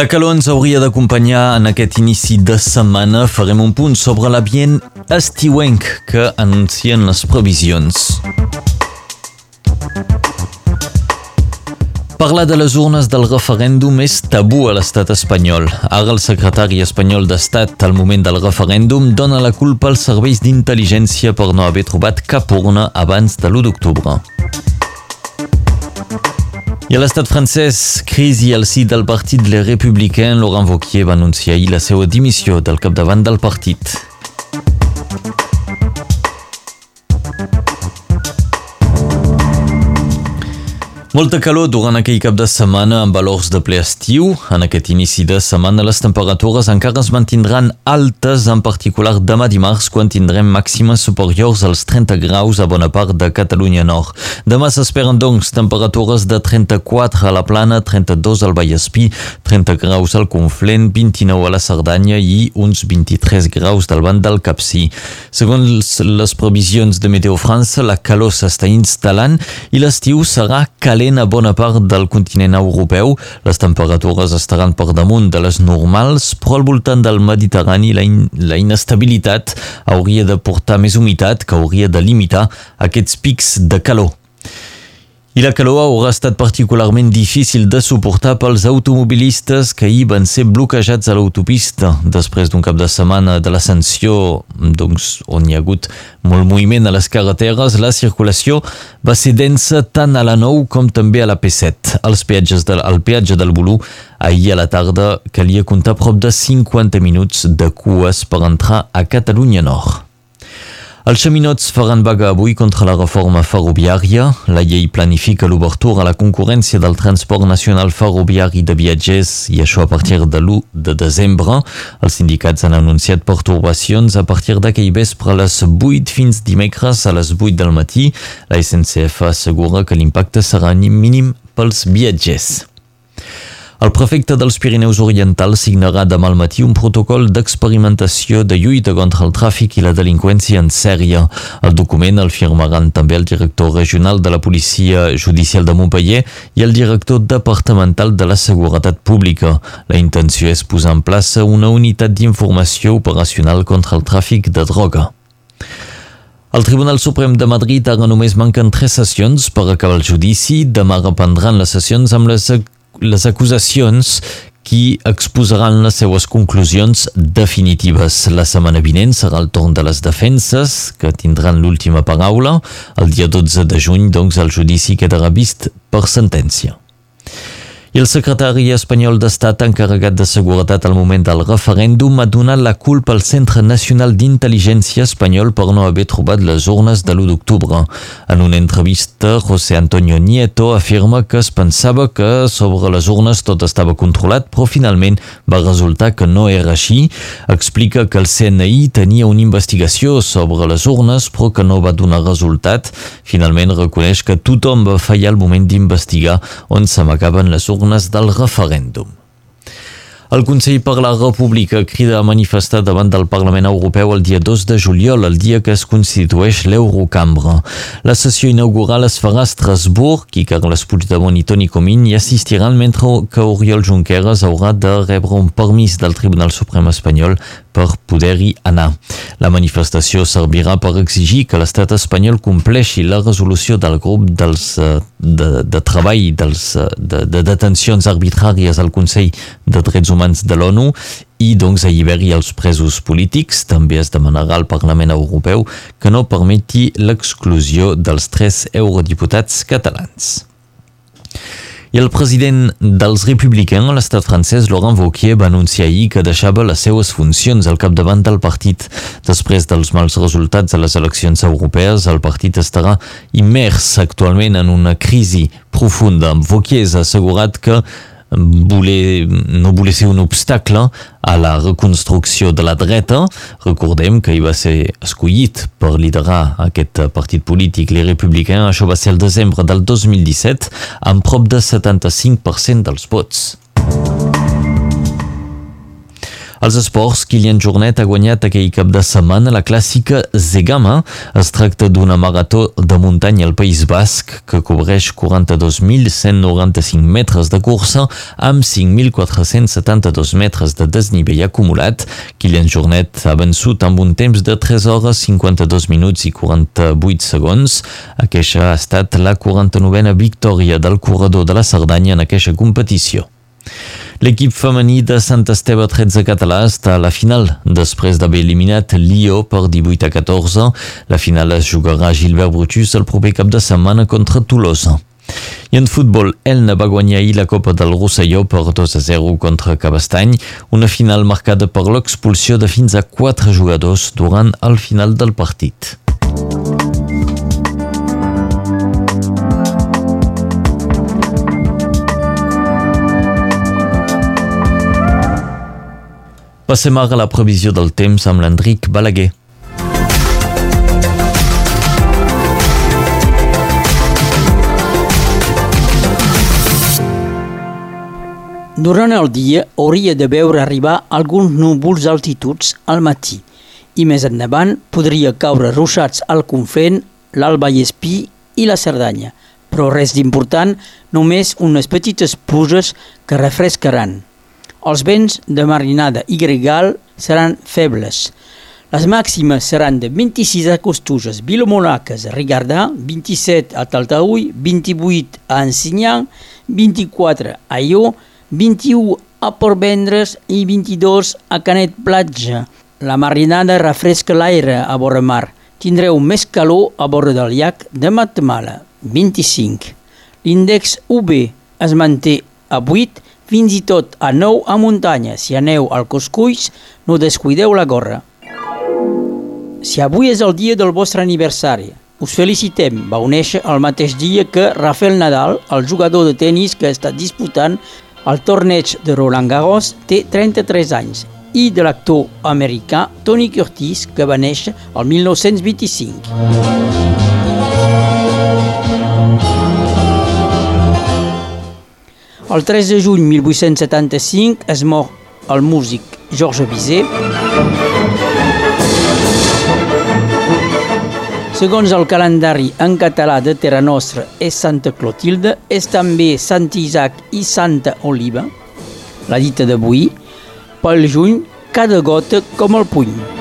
La calor ens hauria d'acompanyar en aquest inici de setmana. Farem un punt sobre l'ambient estiuenc que anuncien les previsions. Parlar de les urnes del referèndum és tabú a l'estat espanyol. Ara el secretari espanyol d'Estat al moment del referèndum dona la culpa als serveis d'intel·ligència per no haver trobat cap urna abans de l'1 d'octubre. I a l'estat francès, crisi al si del partit Les Républicains, Laurent Wauquiez va anunciar ahir la seva dimissió del capdavant del partit. Molta calor durant aquell cap de setmana amb valors de ple estiu. En aquest inici de setmana les temperatures encara es mantindran altes, en particular demà dimarts, quan tindrem màximes superiors als 30 graus a bona part de Catalunya Nord. Demà s'esperen, doncs, temperatures de 34 a la Plana, 32 al Vallespí, 30 graus al Conflent, 29 a la Cerdanya i uns 23 graus del banc del Capcí. Segons les previsions de Meteo França, la calor s'està instal·lant i l'estiu serà calent calent a bona part del continent europeu. Les temperatures estaran per damunt de les normals, però al voltant del Mediterrani la, in la inestabilitat hauria de portar més humitat que hauria de limitar aquests pics de calor. I la calor haurà estat particularment difícil de suportar pels automobilistes que ahir van ser bloquejats a l'autopista després d'un cap de setmana de l'ascensió, doncs, on hi ha hagut molt moviment a les carreteres. La circulació va ser densa tant a la 9 com també a la P7. Els peatges de, al peatge del Bolú, ahir a la tarda calia comptar prop de 50 minuts de cues per entrar a Catalunya Nord. Els xaminots faran vaga avui contra la reforma ferroviària. La llei planifica l'obertura a la concurrència del transport nacional ferroviari de viatgers i això a partir de l'1 de desembre. Els sindicats han anunciat pertorbacions a partir d'aquell vespre a les 8 fins dimecres a les 8 del matí. La SNCF assegura que l'impacte serà mínim pels viatgers. El prefecte dels Pirineus Orientals signarà demà al matí un protocol d'experimentació de lluita contra el tràfic i la delinqüència en sèrie. El document el firmaran també el director regional de la Policia Judicial de Montpellier i el director departamental de la Seguretat Pública. La intenció és posar en plaça una unitat d'informació operacional contra el tràfic de droga. El Tribunal Suprem de Madrid ara només manquen tres sessions per acabar el judici. Demà reprendran les sessions amb les les acusacions qui exposaran les seues conclusions definitives. La setmana vinent serà el torn de les defenses, que tindran l'última paraula. El dia 12 de juny, doncs, el judici quedarà vist per sentència. I el secretari espanyol d'Estat encarregat de seguretat al moment del referèndum ha donat la culpa al Centre Nacional d'Intel·ligència espanyol per no haver trobat les urnes de l'1 d'octubre. En una entrevista, José Antonio Nieto afirma que es pensava que sobre les urnes tot estava controlat, però finalment va resultar que no era així. Explica que el CNI tenia una investigació sobre les urnes, però que no va donar resultat. Finalment reconeix que tothom va fallar al moment d'investigar on s'amagaven les urnes urnes del referèndum. El Consell per la República crida a manifestar davant del Parlament Europeu el dia 2 de juliol, el dia que es constitueix l'Eurocambra. La sessió inaugural es farà a Estrasburg i Carles Puigdemont i Toni Comín hi assistiran mentre que Oriol Junqueras haurà de rebre un permís del Tribunal Suprem espanyol per poder-hi anar. La manifestació servirà per exigir que l'estat espanyol compleixi la resolució del grup dels, eh, de, de treball dels, eh, de, de detencions arbitràries al Consell de Drets Humans de l'ONU i doncs alliberi els presos polítics. També es demanarà al Parlament Europeu que no permeti l'exclusió dels tres eurodiputats catalans. I el president dels republicans a l'estat francès, Laurent Wauquiez, va anunciar ahir que deixava les seues funcions al capdavant del partit. Després dels mals resultats de les eleccions europees, el partit estarà immers actualment en una crisi profunda. Wauquiez ha assegurat que no voler ser un obstacle a la reconstrucció de la dreta. Recordem que hi va ser escollit per liderar aquest partit polític, les republicans. Això va ser el desembre del 2017, amb prop de 75% dels vots. Als esports, Kilian Jornet ha guanyat aquell cap de setmana la clàssica Zegama. Es tracta d'una marató de muntanya al País Basc que cobreix 42.195 metres de cursa amb 5.472 metres de desnivell acumulat. Kilian Jornet ha vençut amb un temps de 3 hores 52 minuts i 48 segons. Aquesta ha estat la 49a victòria del corredor de la Cerdanya en aquesta competició. L'equip femení de Sant Esteve 13 català està a la final, després d'haver eliminat Lió per 18 a 14. La final es jugarà a Gilbert Brutus el proper cap de setmana contra Tolosa. I en futbol, Elna va guanyar ahir la Copa del Rosselló per 2 a 0 contra Cabestany, una final marcada per l'expulsió de fins a 4 jugadors durant el final del partit. Passem ara a la previsió del temps amb l'Enric Balaguer. Durant el dia hauria de veure arribar alguns núvols d'altituds al matí i més endavant podria caure ruixats al Conflent, l'Alba i Espí i la Cerdanya, però res d'important, només unes petites pluges que refrescaran. Els vents de marinada i gregal seran febles. Les màximes seran de 26 a Costuges, Vilomonaques, Rigardà, 27 a Taltaúi, 28 a Ensinyang, 24 a Ió, 21 a Portvendres i 22 a Canet Platja. La marinada refresca l'aire a vora mar. Tindreu més calor a vora del llac de Matamala, 25. L'índex UB es manté a 8 fins i tot a nou a muntanya. Si aneu al Cosculls, no descuideu la gorra. Si avui és el dia del vostre aniversari, us felicitem. Va néixer el mateix dia que Rafael Nadal, el jugador de tennis que està disputant el torneig de Roland Garros, té 33 anys, i de l'actor americà Tony Curtis, que va néixer el 1925. El 3 de juny 1875 es mor el músic Georges Bizet. Segons el calendari en català de Terra Nostra és Santa Clotilde, és també Sant Isaac i Santa Oliva. La dita d'avui, pel juny, cada gota com el puny.